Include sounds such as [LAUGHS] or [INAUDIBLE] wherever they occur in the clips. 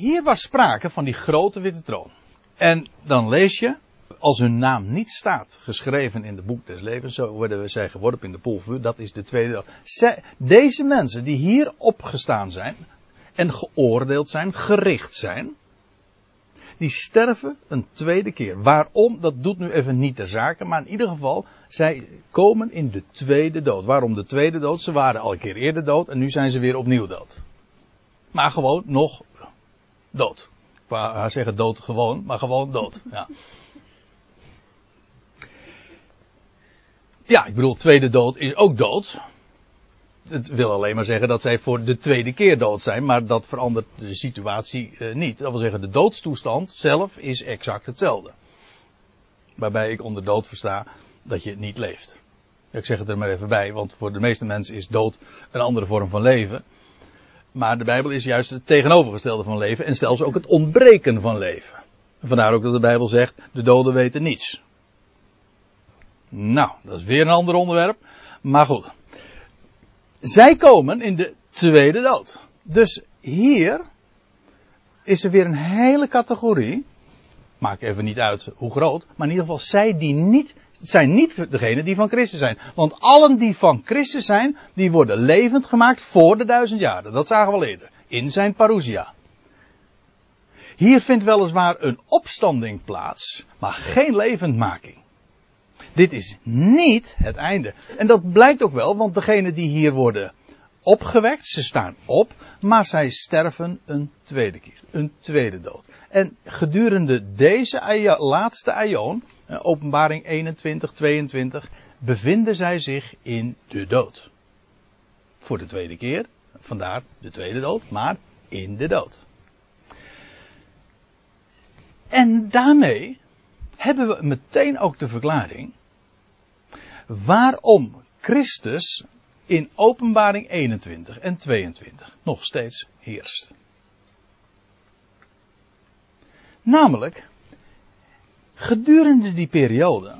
hier was sprake van die grote witte troon. En dan lees je, als hun naam niet staat geschreven in het boek des levens, zo worden we zij geworpen in de poolvuur, dat is de tweede. Zij, deze mensen die hier opgestaan zijn en geoordeeld zijn, gericht zijn, die sterven een tweede keer. Waarom? Dat doet nu even niet ter zake, maar in ieder geval, zij komen in de tweede dood. Waarom de tweede dood? Ze waren al een keer eerder dood en nu zijn ze weer opnieuw dood. Maar gewoon nog dood. Ik wou zeggen dood gewoon, maar gewoon dood. [LAUGHS] Ja. Ja, ik bedoel, tweede dood is ook dood. Het wil alleen maar zeggen dat zij voor de tweede keer dood zijn, maar dat verandert de situatie eh, niet. Dat wil zeggen, de doodstoestand zelf is exact hetzelfde. Waarbij ik onder dood versta dat je niet leeft. Ik zeg het er maar even bij, want voor de meeste mensen is dood een andere vorm van leven. Maar de Bijbel is juist het tegenovergestelde van leven en zelfs ook het ontbreken van leven. Vandaar ook dat de Bijbel zegt, de doden weten niets. Nou, dat is weer een ander onderwerp. Maar goed. Zij komen in de tweede dood. Dus hier is er weer een hele categorie. Maakt even niet uit hoe groot. Maar in ieder geval, zij die niet, het zijn niet degenen die van Christus zijn. Want allen die van Christus zijn, die worden levend gemaakt voor de duizend jaren. Dat zagen we al eerder. In zijn parousia. Hier vindt weliswaar een opstanding plaats, maar geen levendmaking. Dit is niet het einde. En dat blijkt ook wel, want degenen die hier worden opgewekt, ze staan op, maar zij sterven een tweede keer. Een tweede dood. En gedurende deze laatste aion, eh, openbaring 21, 22, bevinden zij zich in de dood. Voor de tweede keer, vandaar de tweede dood, maar in de dood. En daarmee hebben we meteen ook de verklaring waarom Christus in openbaring 21 en 22 nog steeds heerst. Namelijk, gedurende die periode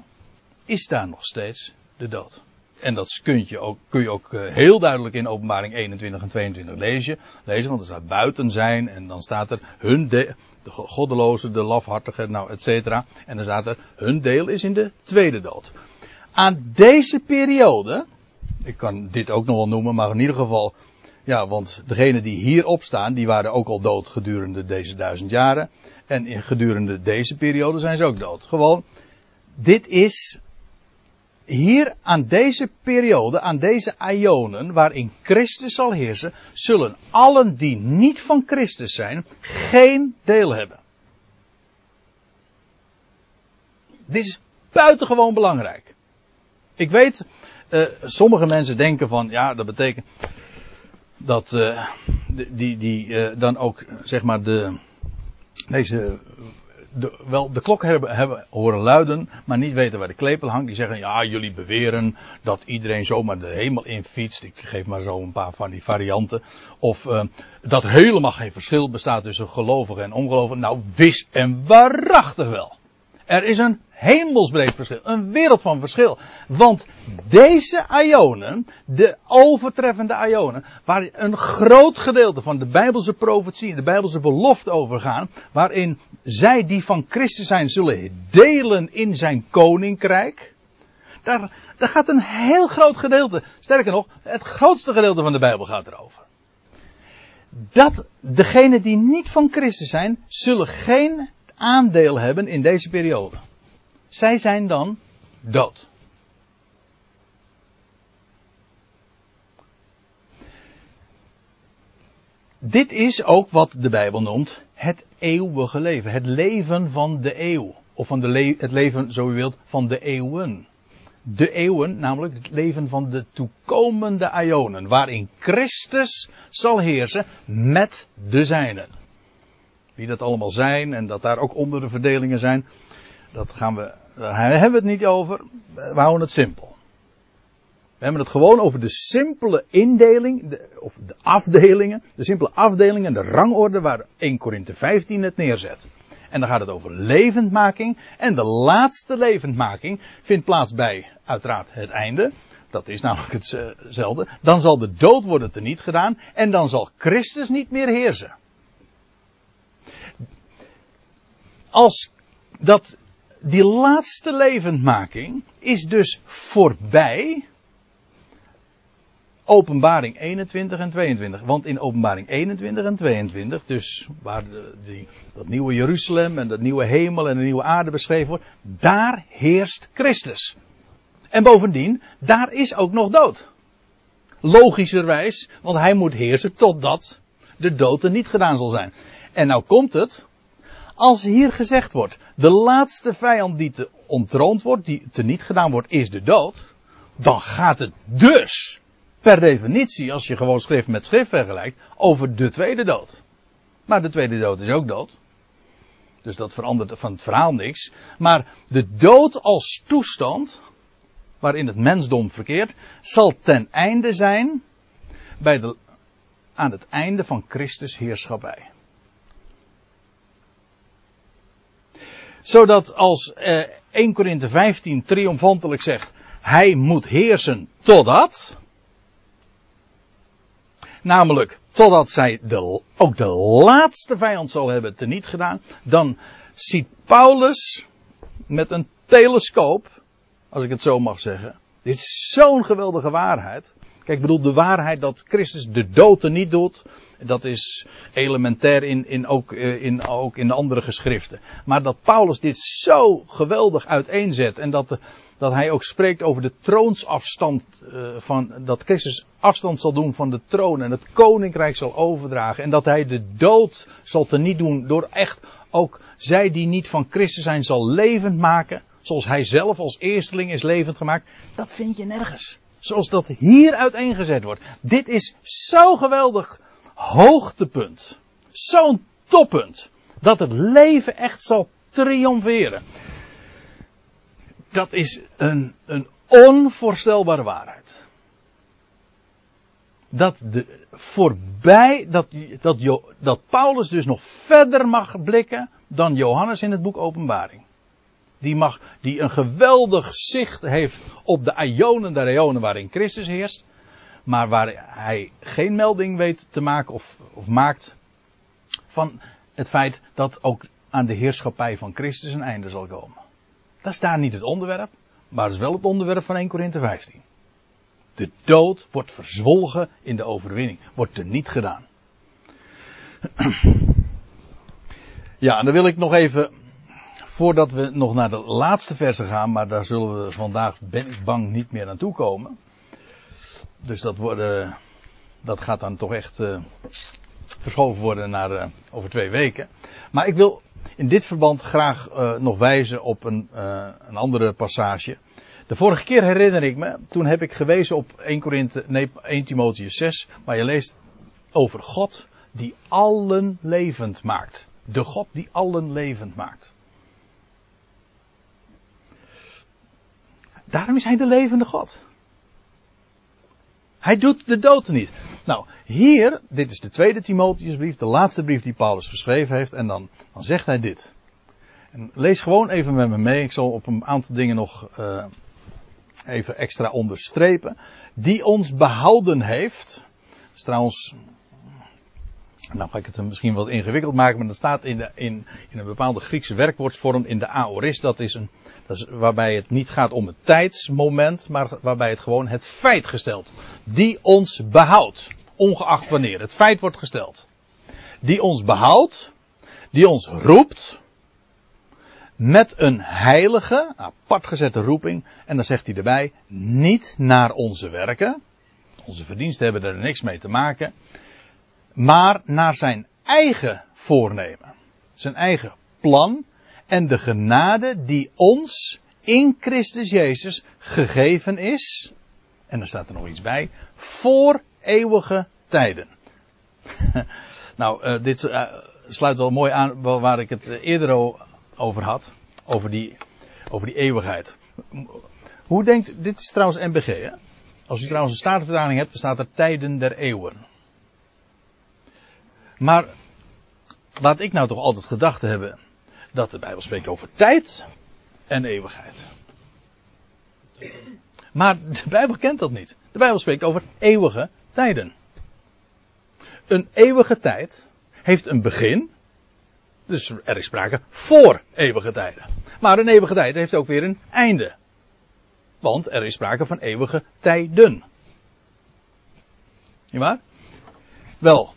is daar nog steeds de dood. En dat kun je ook, kun je ook eh, heel duidelijk in openbaring 21 en 22 lezen, lezen, want er staat buiten zijn en dan staat er hun de, de goddeloze, de lafhartige, nou et cetera. En dan staat er hun deel is in de tweede dood aan deze periode, ik kan dit ook nog wel noemen, maar in ieder geval, ja, want degenen die hierop staan, die waren ook al dood gedurende deze duizend jaren. En in gedurende deze periode zijn ze ook dood. Gewoon, dit is hier aan deze periode, aan deze ionen, waarin Christus zal heersen, zullen allen die niet van Christus zijn, geen deel hebben. Dit is buitengewoon belangrijk. Ik weet, uh, sommige mensen denken van, ja, dat betekent dat uh, die, die uh, dan ook, zeg maar, de, deze, de, wel de klok hebben, hebben horen luiden, maar niet weten waar de klepel hangt. Die zeggen, ja, jullie beweren dat iedereen zomaar de hemel in fietst. Ik geef maar zo een paar van die varianten. Of dat helemaal geen verschil bestaat tussen gelovigen en ongelovigen. Nou, wis en waarachtig wel. Er is een hemelsbreed verschil. Een wereld van verschil. Want deze ionen, de overtreffende ionen, waar een groot gedeelte van de Bijbelse profetie, de Bijbelse belofte over gaan, waarin zij die van Christus zijn zullen delen in zijn koninkrijk. Daar, daar gaat een heel groot gedeelte, sterker nog, het grootste gedeelte van de Bijbel gaat erover. Dat degenen die niet van Christus zijn, zullen geen aandeel hebben in deze periode. Zij zijn dan dood. Dit is ook wat de Bijbel noemt het eeuwige leven. Het leven van de eeuw. Of van de le het leven, zo u wilt, van de eeuwen. De eeuwen, namelijk het leven van de toekomende ionen. Waarin Christus zal heersen met de zijnen. Wie dat allemaal zijn en dat daar ook onder de verdelingen zijn. Dat gaan we, daar hebben we het niet over. We houden het simpel. We hebben het gewoon over de simpele indeling, de, of de afdelingen, de simpele afdelingen, de rangorde waar 1 Korinthe 15 het neerzet. En dan gaat het over levendmaking. En de laatste levendmaking vindt plaats bij, uiteraard, het einde. Dat is namelijk hetzelfde. Dan zal de dood worden teniet gedaan. En dan zal Christus niet meer heersen. Als dat, die laatste levendmaking is dus voorbij openbaring 21 en 22. Want in openbaring 21 en 22, dus waar de, die, dat nieuwe Jeruzalem en dat nieuwe hemel en de nieuwe aarde beschreven wordt, daar heerst Christus. En bovendien, daar is ook nog dood. Logischerwijs, want hij moet heersen totdat de dood er niet gedaan zal zijn. En nou komt het, als hier gezegd wordt, de laatste vijand die te ontroond wordt, die te niet gedaan wordt, is de dood. Dan gaat het dus, per definitie, als je gewoon schrift met schrift vergelijkt, over de tweede dood. Maar de tweede dood is ook dood. Dus dat verandert van het verhaal niks. Maar de dood als toestand, waarin het mensdom verkeert, zal ten einde zijn bij aan het einde van Christus heerschappij. Zodat als eh, 1 Korinthe 15 triomfantelijk zegt, hij moet heersen totdat, namelijk totdat zij de, ook de laatste vijand zal hebben teniet gedaan, dan ziet Paulus met een telescoop, als ik het zo mag zeggen, dit is zo'n geweldige waarheid. Kijk, ik bedoel de waarheid dat Christus de dood er niet doet. Dat is elementair in, in, ook, eh, in, ook in de andere geschriften. Maar dat Paulus dit zo geweldig uiteenzet. En dat, dat hij ook spreekt over de troonsafstand. Uh, van, dat Christus afstand zal doen van de troon. En het koninkrijk zal overdragen. En dat hij de dood zal teniet doen. Door echt ook zij die niet van Christus zijn zal levend maken. Zoals hij zelf als eersteling is levend gemaakt. Dat vind je nergens. Zoals dat hier uiteengezet wordt. Dit is zo geweldig hoogtepunt. Zo'n toppunt. Dat het leven echt zal triomferen. Dat is een, een onvoorstelbare waarheid. Dat de voorbij, dat, dat, dat Paulus dus nog verder mag blikken dan Johannes in het boek Openbaring. Die, mag, die een geweldig zicht heeft op de ionen der eonen waarin Christus heerst. Maar waar hij geen melding weet te maken of, of maakt van het feit dat ook aan de heerschappij van Christus een einde zal komen. Dat is daar niet het onderwerp, maar dat is wel het onderwerp van 1 Korinthe 15. De dood wordt verzwolgen in de overwinning, wordt er niet gedaan. [CLEARS THROAT] Ja, en dan wil ik nog even voordat we nog naar de laatste versen gaan, maar daar zullen we vandaag, ben ik bang, niet meer naartoe komen. Dus dat, worden, dat gaat dan toch echt uh, verschoven worden naar uh, over twee weken. Maar ik wil in dit verband graag uh, nog wijzen op een, een andere passage. De vorige keer herinner ik me, toen heb ik gewezen op 1, Korinthe, nee, 1 Timotheus 6, waar je leest over God die allen levend maakt. De God die allen levend maakt. Daarom is hij de levende God. Hij doet de dood niet. Nou, hier, dit is de tweede Timotheusbrief, de laatste brief die Paulus geschreven heeft, en dan, dan zegt hij dit. En lees gewoon even met me mee, ik zal op een aantal dingen nog uh, even extra onderstrepen. Die ons behouden heeft. Dat is trouwens, nou ga ik het misschien wat ingewikkeld maken, maar dat staat in, de, in, in een bepaalde Griekse werkwoordsvorm in de aoris, dat is een waarbij het niet gaat om het tijdsmoment, maar waarbij het gewoon het feit gesteld. Die ons behoudt. Ongeacht wanneer. Het feit wordt gesteld. Die ons behoudt. Die ons roept. Met een heilige, apart gezette roeping. En dan zegt hij erbij, niet naar onze werken. Onze verdiensten hebben er niks mee te maken. Maar naar zijn eigen voornemen. Zijn eigen plan en de genade die ons in Christus Jezus gegeven is. En dan staat er nog iets bij. Voor eeuwige tijden. [LAUGHS] nou, uh, dit uh, sluit wel mooi aan waar ik het eerder over had. Over die, over die eeuwigheid. Hoe denkt, dit is trouwens MBG hè? Als u trouwens een statenvertaling hebt, dan staat er tijden der eeuwen. Maar laat ik nou toch altijd gedacht hebben dat de Bijbel spreekt over tijd en eeuwigheid. Maar de Bijbel kent dat niet. De Bijbel spreekt over eeuwige tijden. Een eeuwige tijd heeft een begin Dus er is sprake voor eeuwige tijden. Maar een eeuwige tijd heeft ook weer een einde. Want er is sprake van eeuwige tijden. Niet waar? Wel,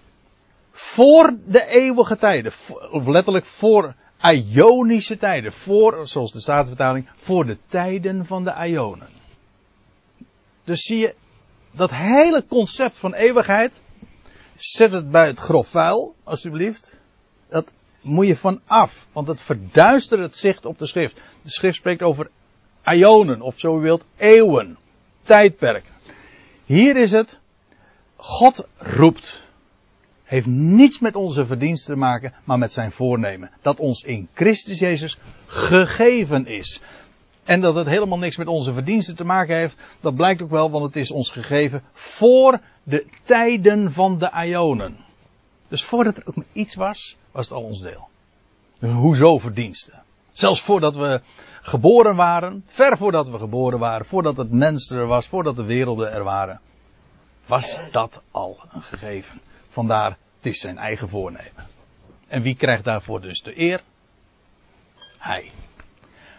voor de eeuwige tijden, of letterlijk voor Ionische tijden, voor, zoals de Statenvertaling, voor de tijden van de Ionen. Dus zie je, dat hele concept van eeuwigheid, zet het bij het grof vuil, alsjeblieft. Dat moet je van af, want het verduistert het zicht op de schrift. De schrift spreekt over Ionen, of zo u wilt, eeuwen, tijdperken. Hier is het, God roept. Heeft niets met onze verdiensten te maken, maar met zijn voornemen. Dat ons in Christus Jezus gegeven is. En dat het helemaal niks met onze verdiensten te maken heeft, dat blijkt ook wel, want het is ons gegeven voor de tijden van de Ionen. Dus voordat er ook maar iets was, was het al ons deel. Hoezo verdiensten? Zelfs voordat we geboren waren, ver voordat we geboren waren, voordat het mens er was, voordat de werelden er waren, was dat al een gegeven. Vandaar, het is zijn eigen voornemen. En wie krijgt daarvoor dus de eer? Hij.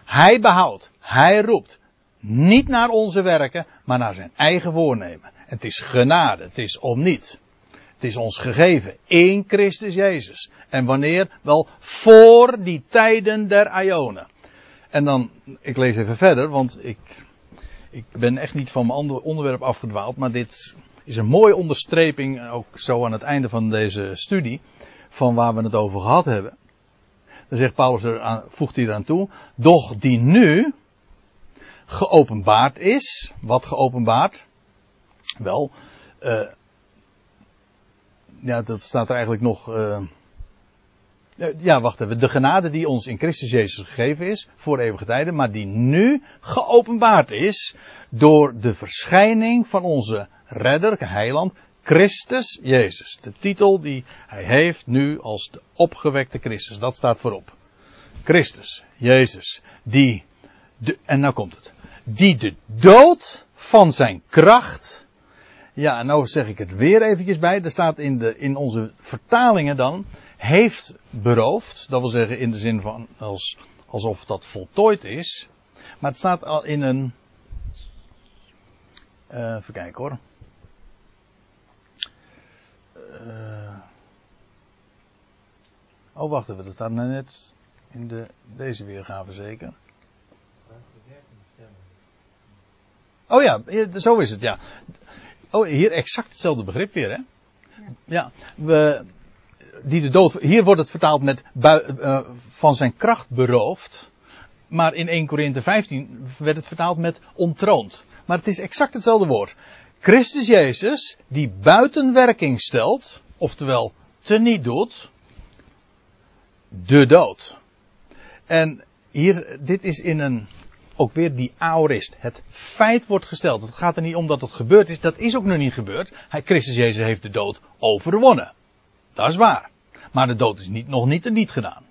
Hij behoudt, hij roept. Niet naar onze werken, maar naar zijn eigen voornemen. Het is genade, het is om niet. Het is ons gegeven in Christus Jezus. En wanneer? Wel voor die tijden der Ionen. En dan, ik lees even verder, want ik, ik ben echt niet van mijn onderwerp afgedwaald, maar dit is een mooie onderstreping, ook zo aan het einde van deze studie, van waar we het over gehad hebben. Dan zegt Paulus er voegt hij eraan toe, doch die nu geopenbaard is. Wat geopenbaard? Wel, uh, ja, dat staat er eigenlijk nog. Uh, ja, wacht even. De genade die ons in Christus Jezus gegeven is voor eeuwige tijden, maar die nu geopenbaard is door de verschijning van onze redder, heiland, Christus Jezus. De titel die hij heeft nu als de opgewekte Christus. Dat staat voorop. Christus, Jezus, die, de, en nou komt het, die de dood van zijn kracht, ja, nou zeg ik het weer eventjes bij, er staat in, de, in onze vertalingen dan, heeft beroofd, dat wil zeggen in de zin van als, alsof dat voltooid is, maar het staat al in een, uh, even kijken hoor, uh, oh, wacht even, dat staat net in de, deze weergave zeker. Oh ja, zo is het, ja. Oh, hier exact hetzelfde begrip weer, hè? Ja, we, die de dood, hier wordt het vertaald met uh, van zijn kracht beroofd. Maar in 1 Korinthe 15 werd het vertaald met ontroond. Maar het is exact hetzelfde woord. Christus Jezus, die buitenwerking stelt, oftewel teniet doet, de dood. En hier, dit is in een, ook weer die aorist. Het feit wordt gesteld. Het gaat er niet om dat het gebeurd is. Dat is ook nog niet gebeurd. Christus Jezus heeft de dood overwonnen. Dat is waar. Maar de dood is niet, nog niet en niet gedaan.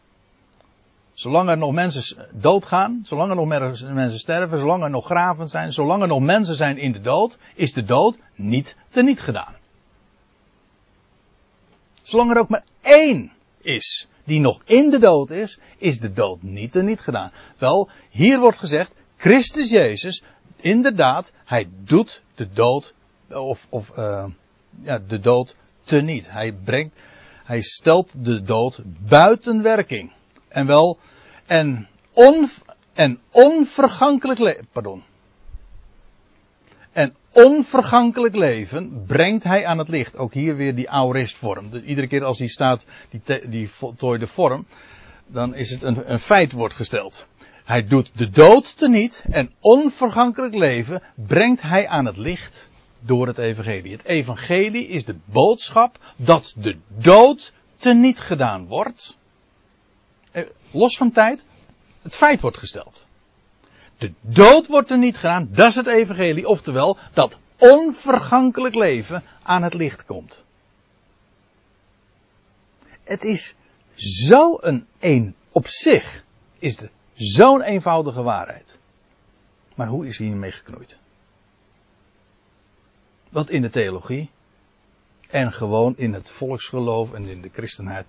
Zolang er nog mensen doodgaan, zolang er nog mensen sterven, zolang er nog graven zijn, zolang er nog mensen zijn in de dood, is de dood niet teniet gedaan. Zolang er ook maar één is die nog in de dood is, is de dood niet teniet gedaan. Wel, hier wordt gezegd, Christus Jezus, inderdaad, hij doet de dood, of, of uh, ja, de dood teniet. Hij brengt, hij stelt de dood buiten werking. En wel, en, on, en onvergankelijk leven, pardon. En onvergankelijk leven brengt hij aan het licht. Ook hier weer die aoristvorm. Iedere keer als hij staat, die, die voltooide vorm, dan is het een, een feit wordt gesteld. Hij doet de dood teniet en onvergankelijk leven brengt hij aan het licht door het evangelie. Het evangelie is de boodschap dat de dood teniet gedaan wordt. Eh, los van tijd, het feit wordt gesteld. De dood wordt er niet gedaan, dat is het evangelie, oftewel dat onvergankelijk leven aan het licht komt. Het is zo een, op zich is het zo'n eenvoudige waarheid. Maar hoe is hiermee geknoeid? Want in de theologie en gewoon in het volksgeloof en in de christenheid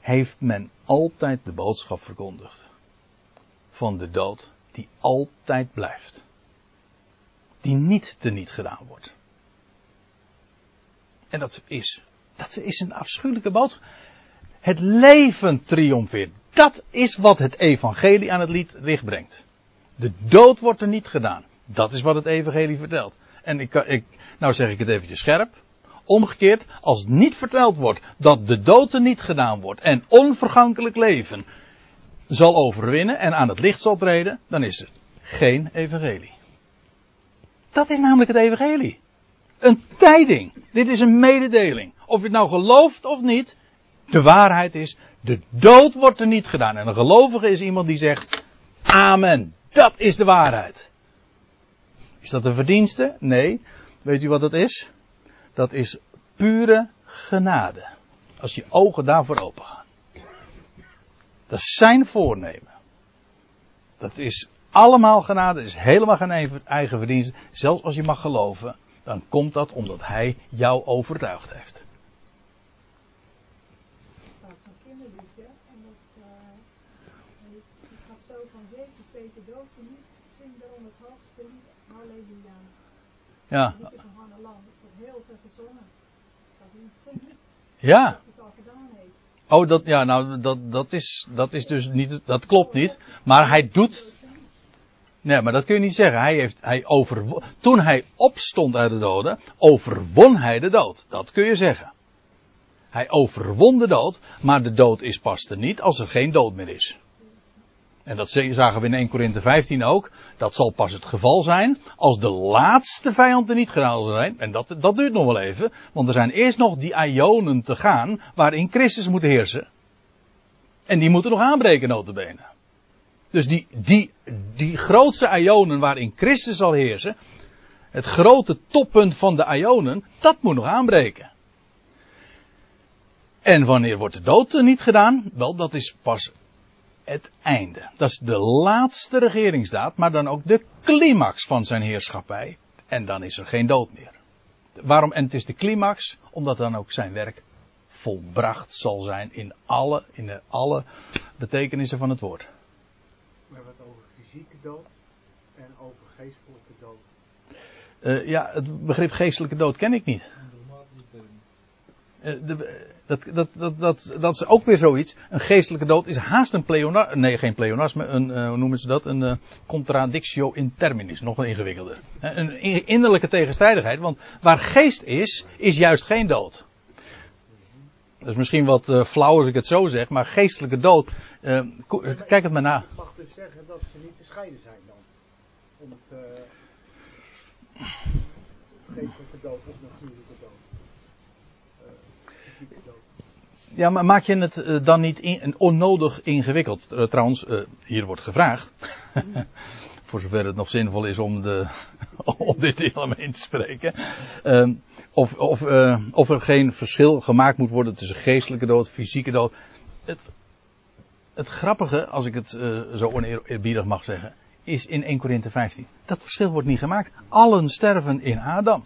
heeft men altijd de boodschap verkondigd. Van de dood die altijd blijft. Die niet teniet gedaan wordt. En dat is, dat is een afschuwelijke boodschap. Het leven triomfeert. Dat is wat het evangelie aan het licht brengt. De dood wordt er niet gedaan. Dat is wat het evangelie vertelt. En ik, ik, nou zeg ik het eventjes scherp. Omgekeerd, als niet verteld wordt dat de dood er niet gedaan wordt en onvergankelijk leven zal overwinnen en aan het licht zal treden, dan is het geen evangelie. Dat is namelijk het evangelie. Een tijding. Dit is een mededeling. Of je het nou gelooft of niet, de waarheid is, de dood wordt er niet gedaan. En een gelovige is iemand die zegt, amen. Dat is de waarheid. Is dat een verdienste? Nee. Weet u wat dat is? Dat is pure genade. Als je ogen daarvoor open. Dat is zijn voornemen. Dat is allemaal genade, dat is helemaal geen eigen verdienste. Zelfs als je mag geloven, dan komt dat omdat hij jou overtuigd heeft. Ja. Ja. Oh, dat, ja, nou, dat, dat is, dat is dus niet, dat klopt niet. Maar hij doet, nee, maar dat kun je niet zeggen. Hij heeft, hij over, toen hij opstond uit de doden, overwon hij de dood. Dat kun je zeggen. Hij overwon de dood, maar de dood is pas er niet als er geen dood meer is. En dat zagen we in 1 Korinthe 15 ook. Dat zal pas het geval zijn als de laatste vijand er niet gedaan zijn. En dat, dat duurt nog wel even. Want er zijn eerst nog die ionen te gaan waarin Christus moet heersen. En die moeten nog aanbreken notabene. Dus die, die, die grootste ionen waarin Christus zal heersen. Het grote toppunt van de ionen. Dat moet nog aanbreken. En wanneer wordt de dood niet gedaan? Wel, dat is pas het einde. Dat is de laatste regeringsdaad, maar dan ook de climax van zijn heerschappij. En dan is er geen dood meer. Waarom? En het is de climax, omdat dan ook zijn werk volbracht zal zijn in alle, in de, alle betekenissen van het woord. We hebben het over fysieke dood en over geestelijke dood. Uh, ja, het begrip geestelijke dood ken ik niet. Uh, dat, dat, dat, dat, dat is ook weer zoiets. Een geestelijke dood is haast een pleonasme. Nee, geen pleonasme. Een, uh, hoe noemen ze dat? Een uh, contradictio in terminis. Nog een ingewikkelder. Een innerlijke tegenstrijdigheid. Want waar geest is, is juist geen dood. Dat is misschien wat uh, flauw als ik het zo zeg. Maar geestelijke dood. kijk het maar na. Ik mag dus zeggen dat ze niet te scheiden zijn dan. Om het. geestelijke dood of natuurlijke dood. Ja, maar maak je het uh, dan niet onnodig ingewikkeld? Uh, trouwens, uh, hier wordt gevraagd. [LAUGHS] voor zover het nog zinvol is om, de, [LAUGHS] om dit element te spreken. Ehm, of, of, of er geen verschil gemaakt moet worden tussen geestelijke dood, fysieke dood. Het, het grappige, als ik het zo oneerbiedig mag zeggen, is in 1 Korinthe 15. Dat verschil wordt niet gemaakt. Allen sterven in Adam.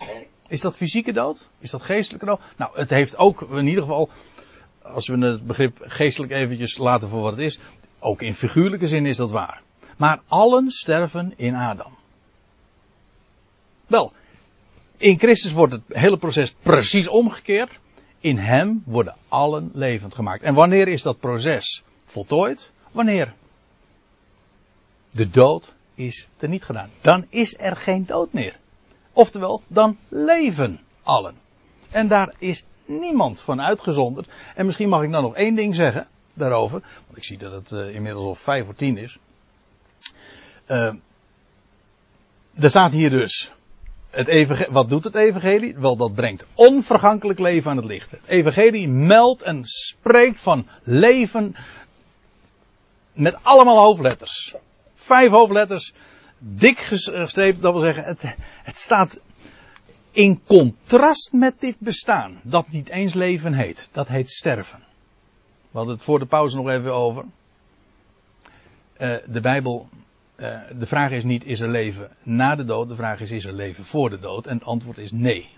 Is dat fysieke dood? Is dat geestelijke dood? Nou, het heeft ook in ieder geval als we het begrip geestelijk eventjes laten voor wat het is, ook in figuurlijke zin is dat waar. Maar allen sterven in Adam. Wel, in Christus wordt het hele proces precies omgekeerd. In hem worden allen levend gemaakt. En wanneer is dat proces voltooid? Wanneer de dood is er niet gedaan. Dan is er geen dood meer. Oftewel, dan leven allen. En daar is niemand van uitgezonderd. En misschien mag ik dan nog één ding zeggen daarover. Want ik zie dat het uh, inmiddels al vijf voor tien is. Uh, er staat hier dus. Het wat doet het evangelie? Wel, dat brengt onvergankelijk leven aan het licht. Het evangelie meldt en spreekt van leven met allemaal hoofdletters. Vijf hoofdletters, dik gestreept, dat wil zeggen, het, het staat in contrast met dit bestaan, dat niet eens leven heet, dat heet sterven. We hadden het voor de pauze nog even over. Uh, de Bijbel, uh, de vraag is niet is er leven na de dood, de vraag is is er leven voor de dood en het antwoord is nee.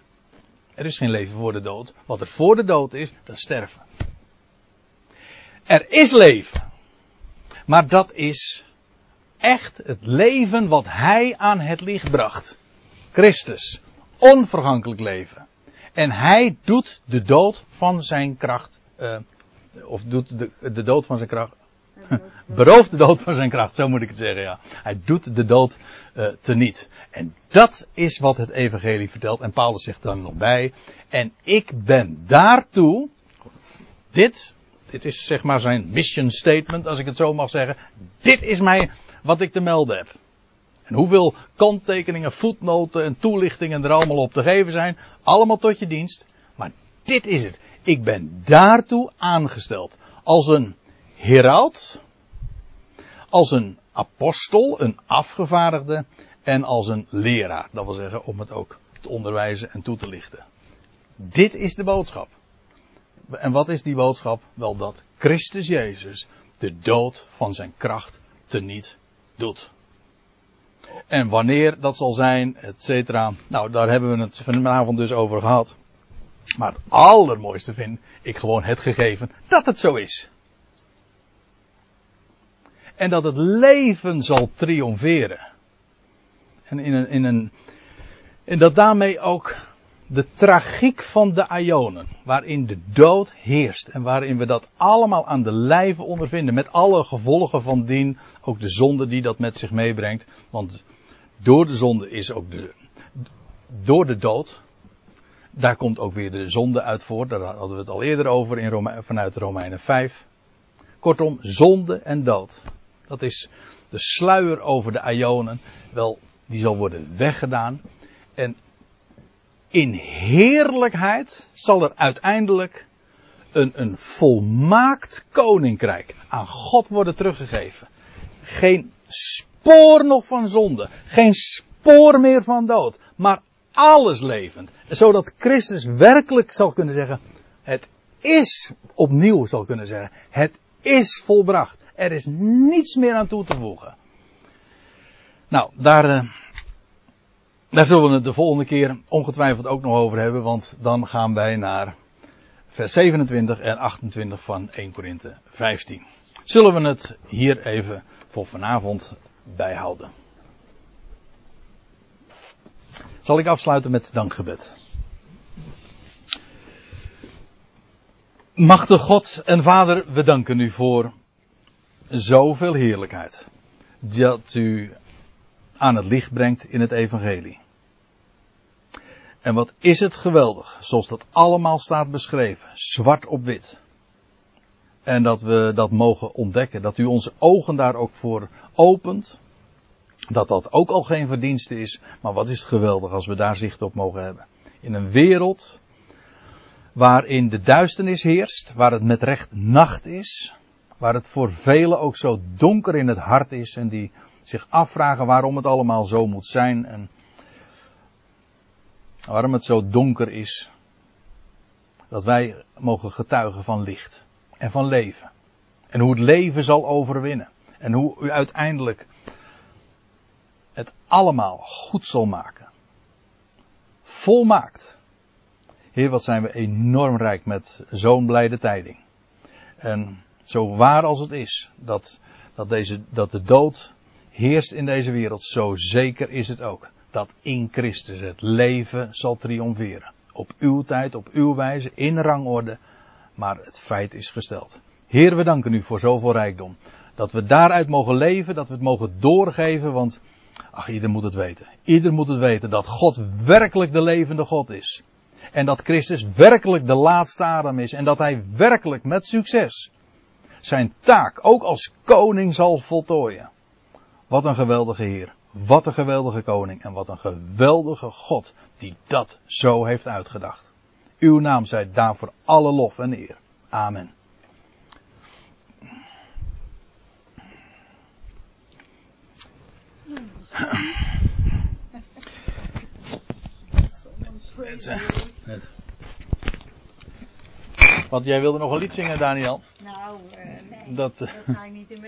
Er is geen leven voor de dood. Wat er voor de dood is, dat is sterven. Er is leven. Maar dat is echt het leven wat hij aan het licht bracht. Christus. Onvergankelijk leven. En hij doet de dood van zijn kracht. Uh, of doet de, de dood van zijn kracht. [LAUGHS] Berooft de dood van zijn kracht, zo moet ik het zeggen, ja. Hij doet de dood uh, teniet. En dat is wat het evangelie vertelt. En Paulus zegt dan nog bij. En ik ben daartoe, dit, dit is zeg maar zijn mission statement, als ik het zo mag zeggen. Dit is mij wat ik te melden heb. En hoeveel kanttekeningen, voetnoten en toelichtingen er allemaal op te geven zijn. Allemaal tot je dienst. Maar dit is het. Ik ben daartoe aangesteld. Als een heraut. Als een apostel, een afgevaardigde. En als een leraar. Dat wil zeggen om het ook te onderwijzen en toe te lichten. Dit is de boodschap. En wat is die boodschap? Wel dat Christus Jezus de dood van zijn kracht teniet doet. En wanneer dat zal zijn, et cetera. Nou, daar hebben we het vanavond dus over gehad. Maar het allermooiste vind ik gewoon het gegeven dat het zo is. En dat het leven zal triomferen. En in een, in een, en dat daarmee ook de tragiek van de Ionen, waarin de dood heerst en waarin we dat allemaal aan de lijve ondervinden, met alle gevolgen van dien, ook de zonde die dat met zich meebrengt, want door de zonde is ook de, door de dood, daar komt ook weer de zonde uit voort, daar hadden we het al eerder over in Rome, vanuit Romeinen 5. Kortom, zonde en dood. Dat is de sluier over de Ionen. Wel, die zal worden weggedaan. En in heerlijkheid zal er uiteindelijk een, een volmaakt koninkrijk aan God worden teruggegeven. Geen spoor nog van zonde. Geen spoor meer van dood. Maar alles levend. Zodat Christus werkelijk zal kunnen zeggen: Het is opnieuw zal kunnen zeggen: Het is volbracht. Er is niets meer aan toe te voegen. Nou, daar, eh, daar zullen we het de volgende keer ongetwijfeld ook nog over hebben, want dan gaan wij naar vers 27 en 28 van 1 Korinthe 15. Zullen we het hier even voor vanavond bijhouden. Zal ik afsluiten met dankgebed. Machtige God en Vader, we danken u voor zoveel heerlijkheid. Dat u aan het licht brengt in het evangelie. En wat is het geweldig, zoals dat allemaal staat beschreven, zwart op wit. En dat we dat mogen ontdekken, dat u onze ogen daar ook voor opent. Dat dat ook al geen verdienste is, maar wat is het geweldig als we daar zicht op mogen hebben. In een wereld waarin de duisternis heerst, waar het met recht nacht is, waar het voor velen ook zo donker in het hart is en die zich afvragen waarom het allemaal zo moet zijn en waarom het zo donker is, dat wij mogen getuigen van licht en van leven. En hoe het leven zal overwinnen. En hoe u uiteindelijk het allemaal goed zal maken. Volmaakt. Heer, wat zijn we enorm rijk met zo'n blijde tijding. En zo waar als het is dat, dat, deze, dat de dood heerst in deze wereld, zo zeker is het ook dat in Christus het leven zal triomferen. Op uw tijd, op uw wijze, in rangorde, maar het feit is gesteld. Heer, we danken u voor zoveel rijkdom. Dat we daaruit mogen leven, dat we het mogen doorgeven, want, ach, ieder moet het weten. Ieder moet het weten dat God werkelijk de levende God is. En dat Christus werkelijk de laatste adem is. En dat hij werkelijk met succes zijn taak ook als koning zal voltooien. Wat een geweldige Heer. Wat een geweldige koning. En wat een geweldige God die dat zo heeft uitgedacht. Uw naam zij daarvoor alle lof en eer. Amen. Want jij wilde nog een lied zingen, Daniel? Nou, uh, nee. Dat, dat ga ik niet in